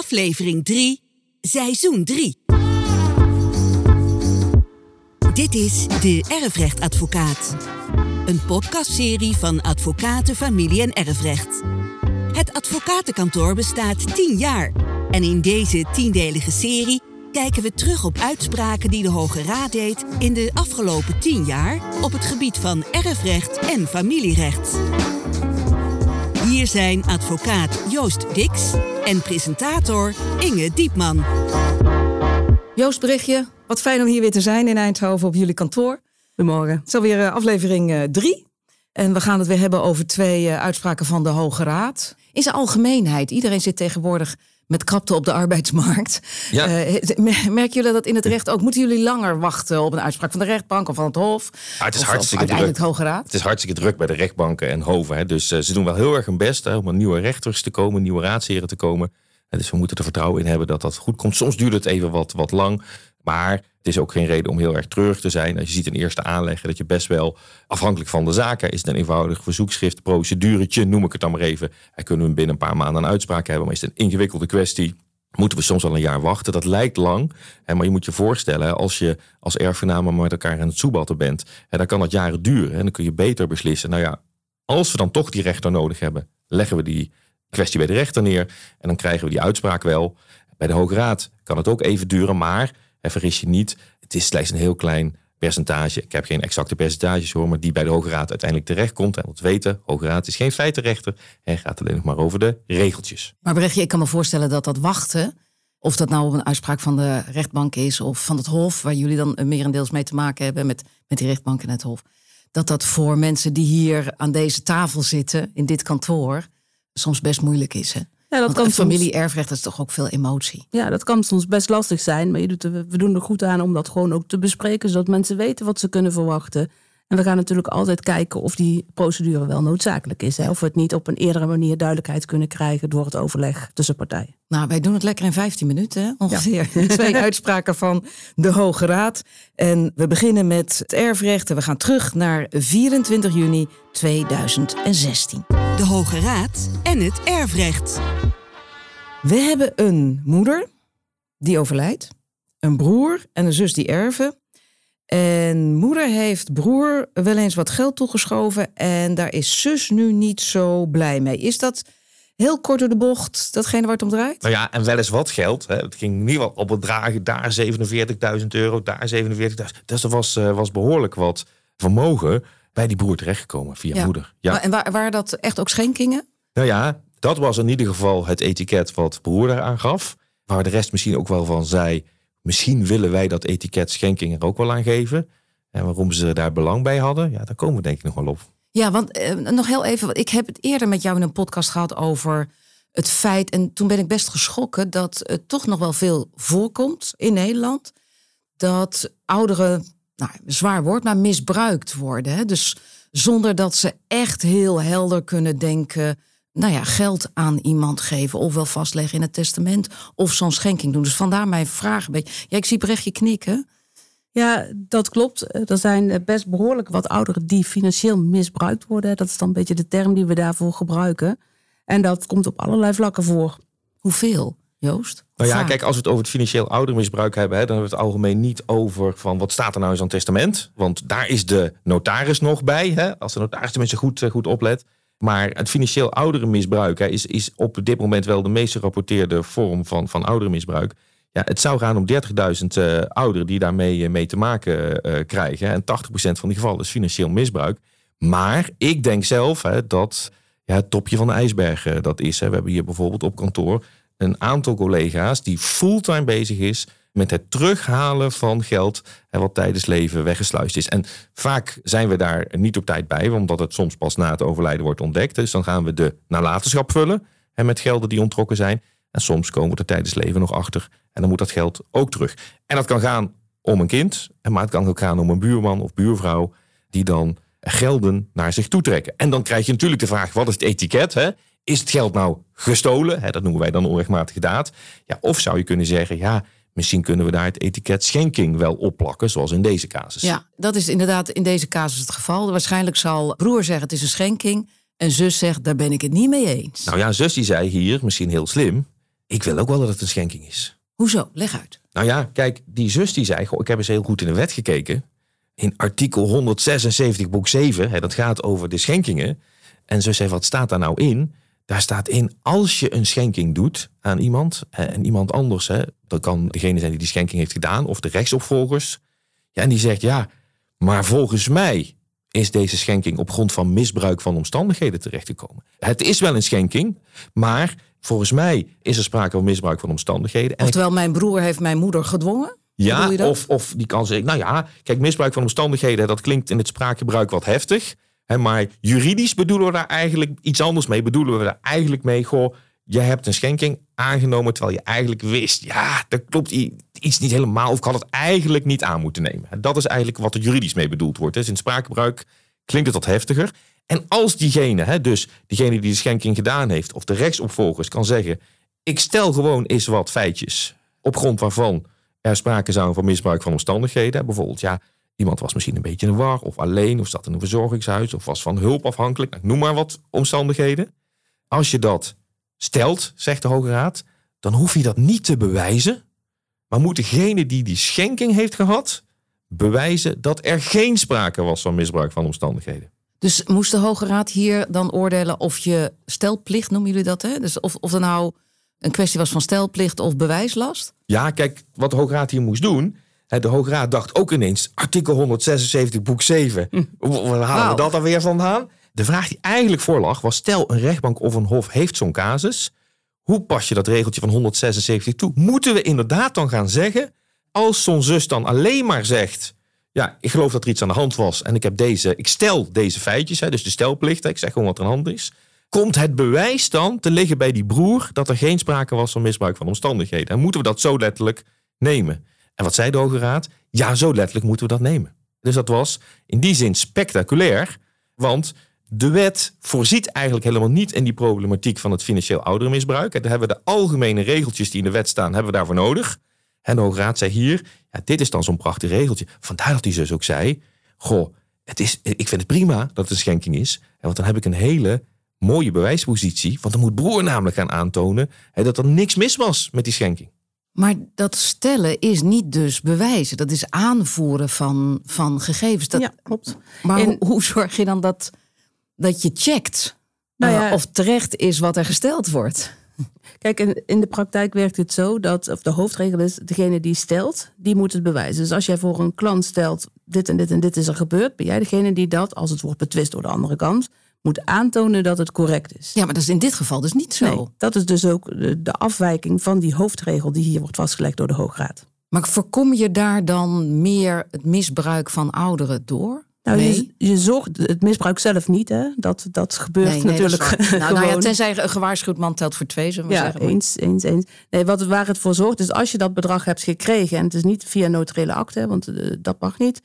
aflevering 3, seizoen 3. Dit is De Erfrechtadvocaat. Een podcastserie van advocaten, familie en erfrecht. Het advocatenkantoor bestaat 10 jaar. En in deze tiendelige serie kijken we terug op uitspraken die de Hoge Raad deed in de afgelopen 10 jaar op het gebied van erfrecht en familierecht. Hier zijn advocaat Joost Dix en presentator Inge Diepman. Joost Berichtje, wat fijn om hier weer te zijn in Eindhoven op jullie kantoor. Goedemorgen. Het is alweer eh, aflevering 3. En we gaan het weer hebben over twee eh, uitspraken van de Hoge Raad. In zijn algemeenheid, iedereen zit tegenwoordig met krapte op de arbeidsmarkt. Ja. Eh, mer- merken jullie dat in het recht ook? Moeten jullie langer wachten op een uitspraak van de rechtbank of van het Hof? Ah, het is Of- of hartstikke uiteindelijk druk. Hoge Raad? Het is hartstikke druk bij de rechtbanken en hoven. Hè. Dus eh, ze doen wel heel erg hun best hè, om aan nieuwe rechters te komen, nieuwe raadsheren te komen. En dus we moeten er vertrouwen in hebben dat dat goed komt. Soms duurt het even wat, wat lang. Maar het is ook geen reden om heel erg treurig te zijn. Als je ziet een eerste aanleggen dat je best wel, afhankelijk van de zaken, is het een eenvoudig verzoekschrift, proceduretje, noem ik het dan maar even. En kunnen we binnen een paar maanden een uitspraak hebben. Maar is het een ingewikkelde kwestie, moeten we soms al een jaar wachten. Dat lijkt lang, maar je moet je voorstellen, als je als erfgenamen met elkaar aan het soebatten bent, dan kan dat jaren duren. En dan kun je beter beslissen, nou ja, als we dan toch die rechter nodig hebben, leggen we die kwestie bij de rechter neer en dan krijgen we die uitspraak wel. Bij de Hoge Raad kan het ook even duren, maar hè, vergis je niet, het is slechts een heel klein percentage. Ik heb geen exacte percentages hoor, maar die bij de Hoge Raad uiteindelijk terechtkomt. En wat weten, Hoge Raad is geen feitenrechter en gaat alleen nog maar over de regeltjes. Maar Brechtje, ik kan me voorstellen dat dat wachten, of dat nou een uitspraak van de rechtbank is of van het Hof, waar jullie dan merendeels mee te maken hebben met, met die rechtbank en het Hof, dat dat voor mensen die hier aan deze tafel zitten, in dit kantoor, soms best moeilijk is. Hè? Ja, dat kan, een soms, familie-erfrecht is toch ook veel emotie. ja, dat kan soms best lastig zijn. Maar je doet er, we doen er goed aan om dat gewoon ook te bespreken. Zodat mensen weten wat ze kunnen verwachten. En we gaan natuurlijk altijd kijken of die procedure wel noodzakelijk is. Hè? Of we het niet op een eerdere manier duidelijkheid kunnen krijgen door het overleg tussen partijen. Nou, wij doen het lekker in 15 minuten, hè, ongeveer. Twee uitspraken van de Hoge Raad. En we beginnen met het erfrecht en we gaan terug naar 24 juni 2016. De Hoge Raad en het erfrecht. We hebben een moeder die overlijdt, een broer en een zus die erven. En moeder heeft broer wel eens wat geld toegeschoven en daar is zus nu niet zo blij mee. Is dat heel kort door de bocht, datgene waar het om draait? Nou ja, en wel eens wat geld. Hè. Het ging in ieder geval op bedragen, daar 47.000 euro, daar 47.000. Dus er was, eh, was behoorlijk wat vermogen bij die broer terechtgekomen via Ja. moeder. Ja. En waar, waren dat echt ook schenkingen? Nou ja, dat was in ieder geval het etiket wat broer daaraan gaf. Waar de rest misschien ook wel van zei, misschien willen wij dat etiket schenking er ook wel aan geven. En waarom ze daar belang bij hadden, ja, daar komen we denk ik nog wel op. Ja, want eh, nog heel even, ik heb het eerder met jou in een podcast gehad over het feit, en toen ben ik best geschrokken, dat het toch nog wel veel voorkomt in Nederland, dat ouderen, nou, zwaar woord, maar misbruikt worden. Hè? Dus zonder dat ze echt heel helder kunnen denken, nou ja, geld aan iemand geven, ofwel vastleggen in het testament, of zo'n schenking doen. Dus vandaar mijn vraag een beetje. Ja, ik zie Brechtje knikken. Ja, dat klopt. Er zijn best behoorlijk wat ouderen die financieel misbruikt worden. Dat is dan een beetje de term die we daarvoor gebruiken. En dat komt op allerlei vlakken voor. Hoeveel, Joost? Nou ja, Vaak. kijk, als we het over het financieel oudermisbruik hebben, hè, dan hebben we het algemeen niet over van wat staat er nou in zo'n testament. Want daar is de notaris nog bij, hè, als de notaris tenminste goed, eh, goed oplet. Maar het financieel ouderenmisbruik hè, is, is op dit moment wel de meest gerapporteerde vorm van, van ouderenmisbruik. Ja, het zou gaan om 30.000 eh, ouderen die daarmee eh, mee te maken krijgen. hè. En 80% van die gevallen is financieel misbruik. Maar ik denk zelf hè, dat ja, het topje van de ijsberg dat is. Hè. We hebben hier bijvoorbeeld op kantoor een aantal collega's die fulltime bezig is met het terughalen van geld wat tijdens leven weggesluist is. En vaak zijn we daar niet op tijd bij, omdat het soms pas na het overlijden wordt ontdekt. Dus dan gaan we de nalatenschap vullen hè, met gelden die ontrokken zijn. En soms komen we er tijdens leven nog achter en dan moet dat geld ook terug. En dat kan gaan om een kind, maar het kan ook gaan om een buurman of buurvrouw die dan gelden naar zich toe trekken. En dan krijg je natuurlijk de vraag, wat is het etiket? Hè? Is het geld nou gestolen? Hè, dat noemen wij dan onrechtmatige daad. Ja, of zou je kunnen zeggen, ja, misschien kunnen we daar het etiket schenking wel opplakken, zoals in deze casus. Ja, dat is inderdaad in deze casus het geval. Waarschijnlijk zal broer zeggen het is een schenking. En zus zegt daar ben ik het niet mee eens. Nou ja, zus die zei hier, misschien heel slim, ik wil ook wel dat het een schenking is. Hoezo? Leg uit. Nou ja, kijk, die zus die zei, goh, ik heb eens heel goed in de wet gekeken. In artikel 176 boek 7, hè, dat gaat over de schenkingen. En ze zei, wat staat daar nou in? Daar staat in, als je een schenking doet aan iemand hè, en iemand anders, hè, dat kan degene zijn die die schenking heeft gedaan of de rechtsopvolgers. Ja, en die zegt, ja, maar volgens mij is deze schenking op grond van misbruik van omstandigheden terechtgekomen. Het is wel een schenking, maar volgens mij is er sprake van misbruik van omstandigheden. En Oftewel, mijn broer heeft mijn moeder gedwongen? Ja, of, of die kan zeggen, nou ja, kijk, misbruik van omstandigheden, dat klinkt in het spraakgebruik wat heftig. Maar juridisch bedoelen we daar eigenlijk iets anders mee. Bedoelen we daar eigenlijk mee, goh, je hebt een schenking aangenomen terwijl je eigenlijk wist, ja, dat klopt iets niet helemaal, of ik had het eigenlijk niet aan moeten nemen. Dat is eigenlijk wat er juridisch mee bedoeld wordt. Dus in spraakgebruik klinkt het wat heftiger. En als diegene, hè, dus diegene die de schenking gedaan heeft, of de rechtsopvolgers, kan zeggen, ik stel gewoon eens wat feitjes op grond waarvan er sprake zou van misbruik van omstandigheden. Bijvoorbeeld, ja, iemand was misschien een beetje in de war, of alleen, of zat in een verzorgingshuis, of was van hulp afhankelijk. Nou, noem maar wat omstandigheden. Als je dat stelt, zegt de Hoge Raad, dan hoef je dat niet te bewijzen. Maar moet degene die die schenking heeft gehad, bewijzen dat er geen sprake was van misbruik van omstandigheden. Dus moest de Hoge Raad hier dan oordelen of je stelplicht, noemen jullie dat? Hè? Dus of, of er nou een kwestie was van stelplicht of bewijslast? Ja, kijk, wat de Hoge Raad hier moest doen. De Hoge Raad dacht ook ineens, artikel 176, boek 7. Waar halen we dat dan weer vandaan? De vraag die eigenlijk voorlag was, stel een rechtbank of een hof heeft zo'n casus. Hoe pas je dat regeltje van 176 toe? Moeten we inderdaad dan gaan zeggen, als zo'n zus dan alleen maar zegt... Ja, ik geloof dat er iets aan de hand was en ik heb deze, ik stel deze feitjes, hè, dus de stelplicht, ik zeg gewoon wat er aan de hand is. Komt het bewijs dan te liggen bij die broer dat er geen sprake was van misbruik van omstandigheden? En moeten we dat zo letterlijk nemen? En wat zei de Hoge Raad? Ja, zo letterlijk moeten we dat nemen. Dus dat was in die zin spectaculair, want de wet voorziet eigenlijk helemaal niet in die problematiek van het financieel ouderenmisbruik. En daar hebben we de algemene regeltjes die in de wet staan, hebben we daarvoor nodig. En de Hoge Raad zei hier, ja, dit is dan zo'n prachtig regeltje. Vandaar dat die zus ook zei, goh, het is, ik vind het prima dat het een schenking is. Want dan heb ik een hele mooie bewijspositie. Want dan moet broer namelijk gaan aantonen hè, dat er niks mis was met die schenking. Maar dat stellen is niet dus bewijzen. Dat is aanvoeren van, van gegevens. Dat, ja, klopt. Maar En- hoe, hoe zorg je dan dat, dat je checkt Nou eh, of terecht is wat er gesteld wordt? Kijk, in, in de praktijk werkt het zo dat, of de hoofdregel is, degene die stelt, die moet het bewijzen. Dus als jij voor een klant stelt, dit en dit en dit is er gebeurd, ben jij degene die dat, als het wordt betwist door de andere kant, moet aantonen dat het correct is. Ja, maar dat is in dit geval dus niet zo. Nee, dat is dus ook de, afwijking van die hoofdregel die hier wordt vastgelegd door de Hoograad. Maar voorkom je daar dan meer het misbruik van ouderen door? Nou, nee. je, je zorgt het misbruik zelf niet, hè? Dat, dat gebeurt Nee, nee, natuurlijk nou, nou ja, tenzij een gewaarschuwd man telt voor twee, zullen we Ja, zeggen. eens, eens, eens. Nee, wat, waar het voor zorgt is als je dat bedrag hebt gekregen... en het is niet via notariële akte, want eh, dat mag niet...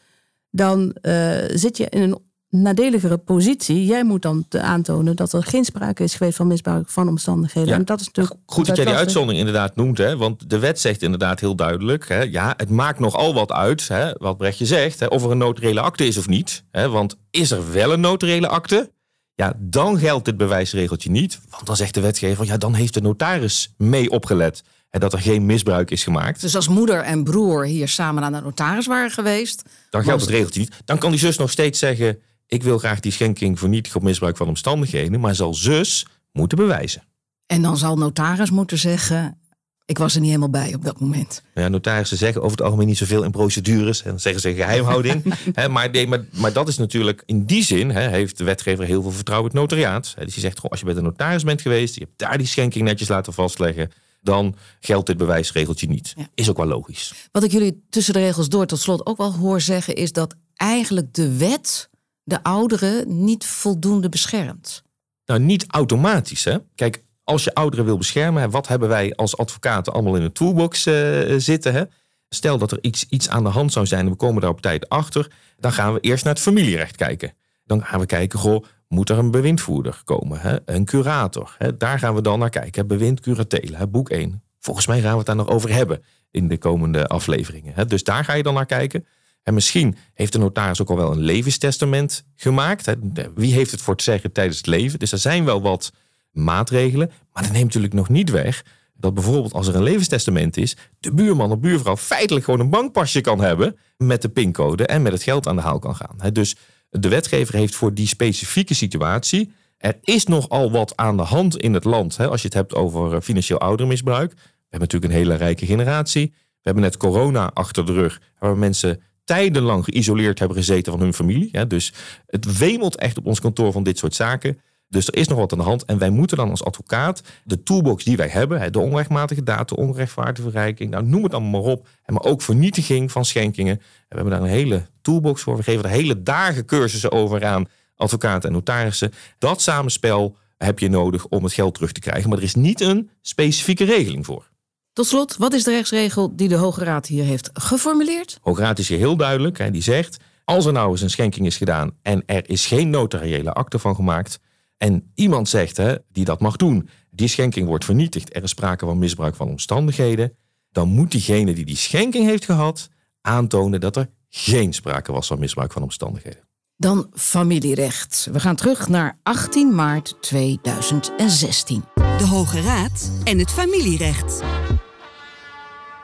dan eh, zit je in een nadeligere positie. Jij moet dan aantonen dat er geen sprake is geweest van misbruik van omstandigheden. Ja. En dat is natuurlijk Goed dat jij die uitzondering inderdaad noemt. Hè? Want de wet zegt inderdaad heel duidelijk. Hè? Ja, het maakt nogal wat uit, hè? wat Brechtje zegt. Hè? Of er een notariële akte is of niet. Hè? Want is er wel een notariële akte? Ja, dan geldt dit bewijsregeltje niet. Want dan zegt de wetgever, ja, dan heeft de notaris mee opgelet. Hè, dat er geen misbruik is gemaakt. Dus als moeder en broer hier samen aan de notaris waren geweest... Dan geldt het regeltje niet. Dan kan die zus nog steeds zeggen... ik wil graag die schenking vernietigen op misbruik van omstandigheden. Maar zal zus moeten bewijzen. en dan zal notaris moeten zeggen... ik was er niet helemaal bij op dat moment. Nou Ja, notarissen zeggen over het algemeen niet zoveel in procedures. En zeggen ze geheimhouding. Maar, nee, maar, maar dat is natuurlijk in die zin heeft de wetgever heel veel vertrouwen in het notariaat. Dus die zegt, goh, als je bij de notaris bent geweest, je hebt daar die schenking netjes laten vastleggen, dan geldt dit bewijsregeltje niet. Ja. Is ook wel logisch. Wat ik jullie tussen de regels door tot slot ook wel hoor zeggen... is dat eigenlijk de wet de ouderen niet voldoende beschermt. Nou, niet automatisch. Hè? Kijk, als je ouderen wil beschermen, wat hebben wij als advocaten allemaal in de toolbox eh, zitten? Hè? Stel dat er iets, iets aan de hand zou zijn en we komen daar op tijd achter, dan gaan we eerst naar het familierecht kijken. Dan gaan we kijken, goh, moet er een bewindvoerder komen? Hè? Een curator. Hè? Daar gaan we dan naar kijken. Bewind curatelen, hè? boek 1. Volgens mij gaan we het daar nog over hebben in de komende afleveringen. Hè? Dus daar ga je dan naar kijken. En misschien heeft de notaris ook al wel een levenstestament gemaakt. Wie heeft het voor het zeggen tijdens het leven? Dus er zijn wel wat maatregelen. Maar dat neemt natuurlijk nog niet weg dat bijvoorbeeld als er een levenstestament is, de buurman of buurvrouw feitelijk gewoon een bankpasje kan hebben met de pincode en met het geld aan de haal kan gaan. Dus de wetgever heeft voor die specifieke situatie. Er is nogal wat aan de hand in het land. Als je het hebt over eh, financieel oudermisbruik. We hebben natuurlijk een hele rijke generatie. We hebben net corona achter de rug. Waar mensen tijdenlang geïsoleerd hebben gezeten van hun familie. Dus het wemelt echt op ons kantoor van dit soort zaken. Dus er is nog wat aan de hand. En wij moeten dan als advocaat de toolbox die wij hebben, de onrechtmatige data, onrechtvaardige verrijking, nou noem het allemaal maar op. Maar ook vernietiging van schenkingen. We hebben daar een hele toolbox voor. We geven er hele dagen cursussen over aan advocaten en notarissen. Dat samenspel heb je nodig om het geld terug te krijgen. Maar er is niet een specifieke regeling voor. Tot slot, wat is de rechtsregel die de Hoge Raad hier heeft geformuleerd? De Hoge Raad is hier heel duidelijk. Hè, die zegt, als er nou eens een schenking is gedaan en er is geen notariële akte van gemaakt, en iemand zegt hè, die dat mag doen, die schenking wordt vernietigd, er is sprake van misbruik van omstandigheden, dan moet diegene die die schenking heeft gehad aantonen dat er geen sprake was van misbruik van omstandigheden. Dan familierecht. We gaan terug naar 18 maart 2016. De Hoge Raad en het familierecht.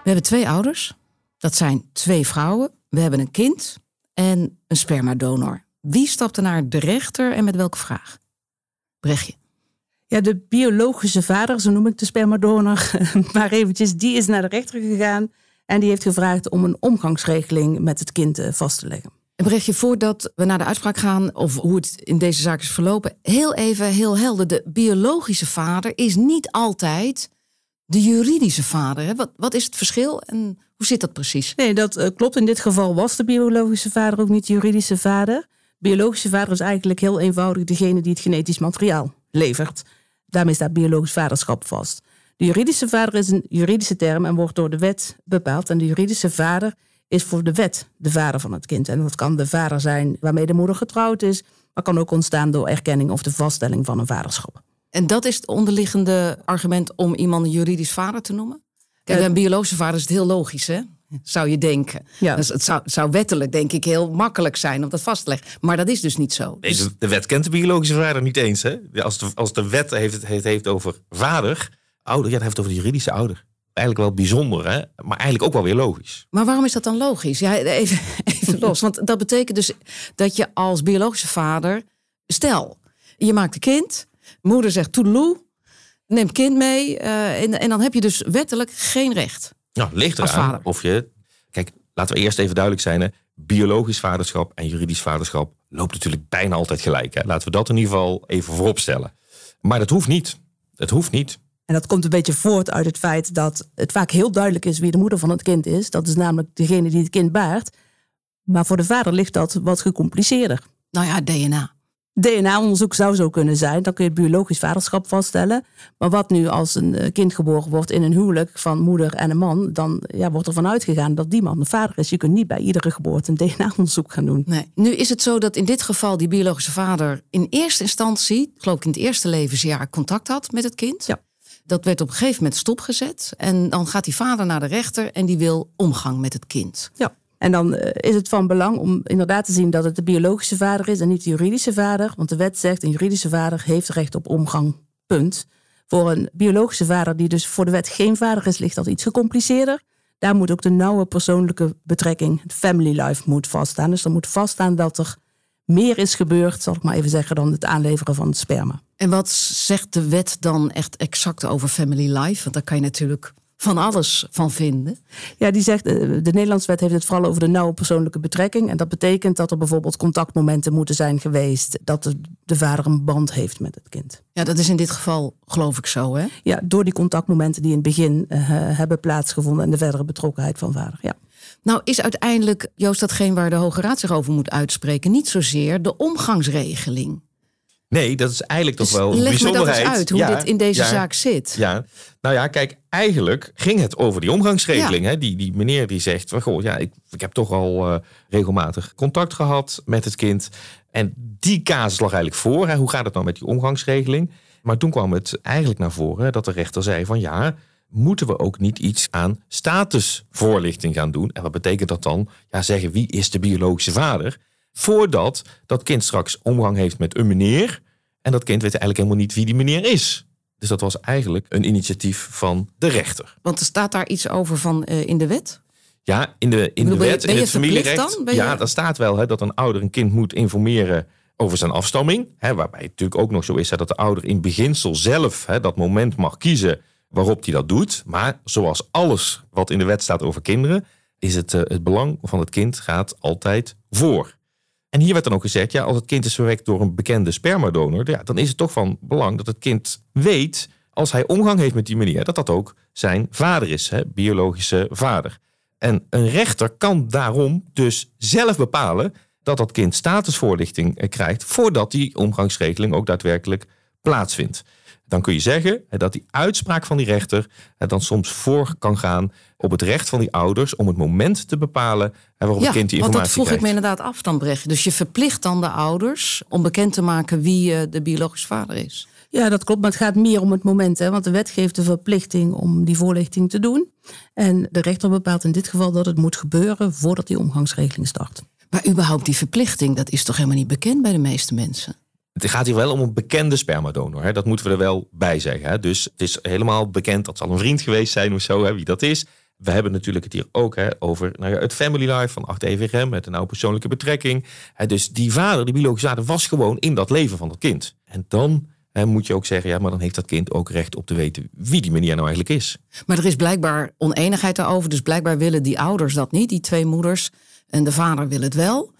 We hebben twee ouders. Dat zijn twee vrouwen. We hebben een kind en een spermadonor. Wie stapte naar de rechter en met welke vraag? Brechtje. Ja, de biologische vader, zo noem ik de spermadonor, maar eventjes, die is naar de rechter gegaan en die heeft gevraagd om een omgangsregeling met het kind eh, vast te leggen. En Brechtje, voordat we naar de uitspraak gaan, of hoe het in deze zaak is verlopen, heel even heel helder. De biologische vader is niet altijd de juridische vader. Wat, wat is het verschil en hoe zit dat precies? Nee, dat uh, klopt. In dit geval was de biologische vader ook niet de juridische vader. Biologische vader is eigenlijk heel eenvoudig degene die het genetisch materiaal levert. Daarmee staat biologisch vaderschap vast. De juridische vader is een juridische term en wordt door de wet bepaald. En de juridische vader is voor de wet de vader van het kind. En dat kan de vader zijn waarmee de moeder getrouwd is, maar kan ook ontstaan door erkenning of de vaststelling van een vaderschap. En dat is het onderliggende argument om iemand een juridisch vader te noemen? Kijk, een biologische vader is het heel logisch, hè? Zou je denken. Ja. Dus het zou, zou, wettelijk, denk ik, heel makkelijk zijn om dat vast te leggen. Maar dat is dus niet zo. Nee. De wet kent de biologische vader niet eens. Hè? Als, de, als de wet heeft, het heeft over vader, ouder, ja, dat heeft over de juridische ouder. Eigenlijk wel bijzonder, hè? maar eigenlijk ook wel weer logisch. Maar waarom is dat dan logisch? Ja, even, even los. Want dat betekent dus dat je als biologische vader. Stel, je maakt een kind, moeder zegt toedeloe, neemt kind mee. Uh, en, en dan heb je dus wettelijk geen recht. Nou, ligt eraan of je. Kijk, laten we eerst even duidelijk zijn. Hè. Biologisch vaderschap en juridisch vaderschap loopt natuurlijk bijna altijd gelijk. Hè. Laten we dat in ieder geval even voorop stellen. Maar dat hoeft niet. Het hoeft niet. En dat komt een beetje voort uit het feit dat het vaak heel duidelijk is wie de moeder van het kind is. Dat is namelijk degene die het kind baart. Maar voor de vader ligt dat wat gecompliceerder. Nou ja, DNA. DNA-onderzoek zou zo kunnen zijn. Dan kun je biologisch vaderschap vaststellen. Maar wat nu als een eh, kind geboren wordt in een huwelijk van moeder en een man, dan ja, wordt er vanuit gegaan dat die man de vader is. Je kunt niet bij iedere geboorte een DNA-onderzoek gaan doen. Nee. Nu is het zo dat in dit geval die biologische vader in eerste instantie, geloof ik in het eerste levensjaar, contact had met het kind. Ja. Dat werd op een gegeven moment stopgezet. En dan gaat die vader naar de rechter en die wil omgang met het kind. Ja. En dan eh, is het van belang om inderdaad te zien dat het de biologische vader is en niet de juridische vader. Want de wet zegt een juridische vader heeft recht op omgang. Punt. Voor een biologische vader die dus voor de wet geen vader is, ligt dat iets gecompliceerder. Daar moet ook de nauwe persoonlijke betrekking, het family life, moet vaststaan. Dus er moet vaststaan dat er meer is gebeurd, zal ik maar even zeggen, dan het aanleveren van het sperma. En wat zegt de wet dan echt exact over family life? Want daar kan je natuurlijk van alles van vinden. Ja, die zegt, eh, de Nederlandse wet heeft het vooral over de nauwe persoonlijke betrekking. En dat betekent dat er bijvoorbeeld contactmomenten moeten zijn geweest. Dat de, de vader een band heeft met het kind. Ja, dat is in dit geval geloof ik zo, hè? Ja, door die contactmomenten die in het begin uh, hebben plaatsgevonden en de verdere betrokkenheid van vader, ja. Nou is uiteindelijk, Joost, datgene waar de Hoge Raad zich over moet uitspreken... niet zozeer de omgangsregeling. Nee, dat is eigenlijk toch dus wel een leg bijzonderheid. Me dat eens uit, hoe dit in deze zaak zit. Ja, nou ja, kijk, eigenlijk ging het over die omgangsregeling. Hè? Die, die meneer die zegt, goh, ja, ik, ik heb toch al uh, regelmatig contact gehad met het kind. En die casus lag eigenlijk voor. Hè? Hoe gaat het nou met die omgangsregeling? Maar toen kwam het eigenlijk naar voren dat de rechter zei van ja, moeten we ook niet iets aan statusvoorlichting gaan doen? En wat betekent dat dan? Ja, zeggen wie is de biologische vader? Voordat dat kind straks omgang heeft met een meneer. En dat kind weet eigenlijk helemaal niet wie die meneer is. Dus dat was eigenlijk een initiatief van de rechter. Want er staat daar iets over van uh, in de wet? Ja, in de, in bedoel, de je- wet, in het familierecht. dan? Ja, daar staat wel hè, dat een ouder een kind moet informeren over zijn afstamming. Hè, waarbij het natuurlijk ook nog zo is hè, dat de ouder in beginsel zelf hè, dat moment mag kiezen waarop hij dat doet. Maar zoals alles wat in de wet staat over kinderen, is het, eh, het belang van het kind gaat altijd voor. En hier werd dan ook gezegd, ja, als het kind is verwekt door een bekende spermadonor, ja, dan is het toch van belang dat het kind weet, als hij omgang heeft met die meneer, dat dat ook zijn vader is, hè, biologische vader. En een rechter kan daarom dus zelf bepalen dat dat kind statusvoorlichting eh, krijgt voordat die omgangsregeling ook daadwerkelijk plaatsvindt. Dan kun je zeggen hè, dat die uitspraak van die rechter hè, dan soms voor kan gaan op het recht van die ouders om het moment te bepalen waarop het kind die want informatie dat vroeg ik krijgt. me inderdaad af dan, Brechtje. Dus je verplicht dan de ouders om bekend te maken wie eh, de biologische vader is. Ja, dat klopt. Maar het gaat meer om het moment. Hè? Want de wet geeft de verplichting om die voorlichting te doen. En de rechter bepaalt in dit geval dat het moet gebeuren voordat die omgangsregeling start. Maar überhaupt die verplichting, dat is toch helemaal niet bekend bij de meeste mensen? Het gaat hier wel om een bekende spermadonor. Hè? Dat moeten we er wel bij zeggen. Hè? Dus het is helemaal bekend. Dat zal een vriend geweest zijn of zo, hè? wie dat is. We hebben natuurlijk het hier ook hè, over nou ja, het family life van 8 EVGM. Met een nauw persoonlijke betrekking. Hè, dus die vader, die biologische vader, was gewoon in dat leven van dat kind. En dan hè, moet je ook zeggen, ja, maar dan heeft dat kind ook recht op te weten wie die meneer nou eigenlijk is. Maar er is blijkbaar oneenigheid daarover. Dus blijkbaar willen die ouders dat niet, die twee moeders. En de vader wil het wel.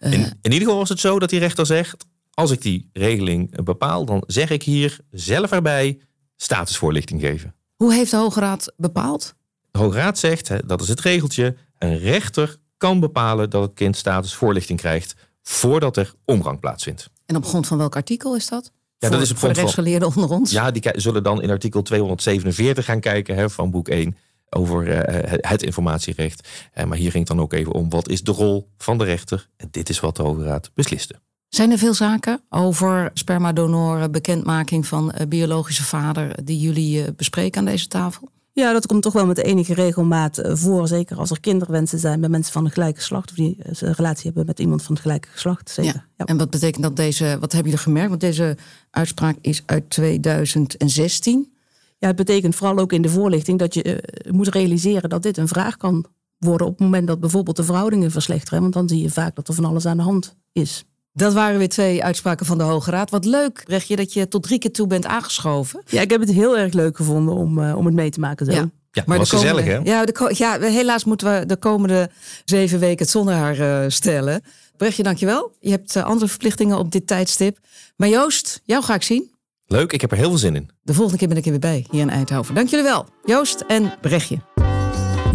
In, in ieder geval was het zo dat die rechter zegt: als ik die regeling eh, bepaal, dan zeg ik hier zelf erbij statusvoorlichting geven. Hoe heeft de Hoge Raad bepaald? De Hoge Raad zegt, hè, dat is het regeltje, een rechter kan bepalen dat het kind statusvoorlichting krijgt voordat er omgang plaatsvindt. En op grond van welk artikel is dat? Ja, voor, dat is op de grond van- rechtsgeleerden onder ons. Ja, die zullen dan in artikel 247 gaan kijken hè, van boek 1 over eh, het- het informatierecht. Eh, maar hier ging het dan ook even om wat is de rol van de rechter. En dit is wat de Hoge Raad besliste. Zijn er veel zaken over spermadonoren, bekendmaking van eh, biologische vader, die jullie eh, bespreken aan deze tafel? Ja, dat komt toch wel met enige regelmaat eh, voor. Zeker als er kinderwensen zijn bij mensen van het gelijke geslacht. Of die eh, een relatie hebben met iemand van het gelijke geslacht. Zeker. Ja. En wat betekent dat deze, wat hebben jullie gemerkt? Want deze uitspraak is uit 2016. Ja, het betekent vooral ook in de voorlichting dat je eh, moet realiseren dat dit een vraag kan worden op het moment dat bijvoorbeeld de verhoudingen verslechteren. Want dan zie je vaak dat er van alles aan de hand is. Dat waren weer twee uitspraken van de Hoge Raad. Wat leuk, Brechtje, dat je tot drie keer toe bent aangeschoven. Ja, ik heb het heel erg leuk gevonden om, eh, om het mee te maken. Zo. Ja. Ja, maar was de komende- gezellig hè? Ja, de, ja, helaas moeten we de komende zeven weken het zonder haar eh, stellen. Brechtje, dankjewel. Je hebt eh, andere verplichtingen op dit tijdstip. Maar Joost, jou ga ik zien. Leuk, ik heb er heel veel zin in. De volgende keer ben ik er weer bij, hier in Eindhoven. Dank jullie wel, Joost en Brechtje.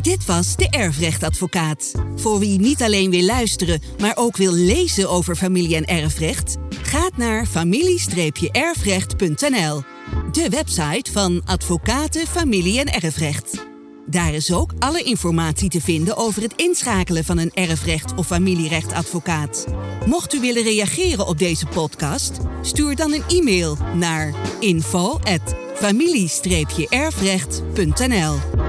Dit was de Erfrechtadvocaat. Voor wie niet alleen wil luisteren, maar ook wil lezen over familie- en erfrecht, gaat naar familie-erfrecht.nl, de website van Advocaten Familie- en Erfrecht. Daar is ook alle informatie te vinden over het inschakelen van een erfrecht- of familierechtadvocaat. Mocht u willen reageren op deze podcast, stuur dan een e-mail naar info@familie-erfrecht.nl.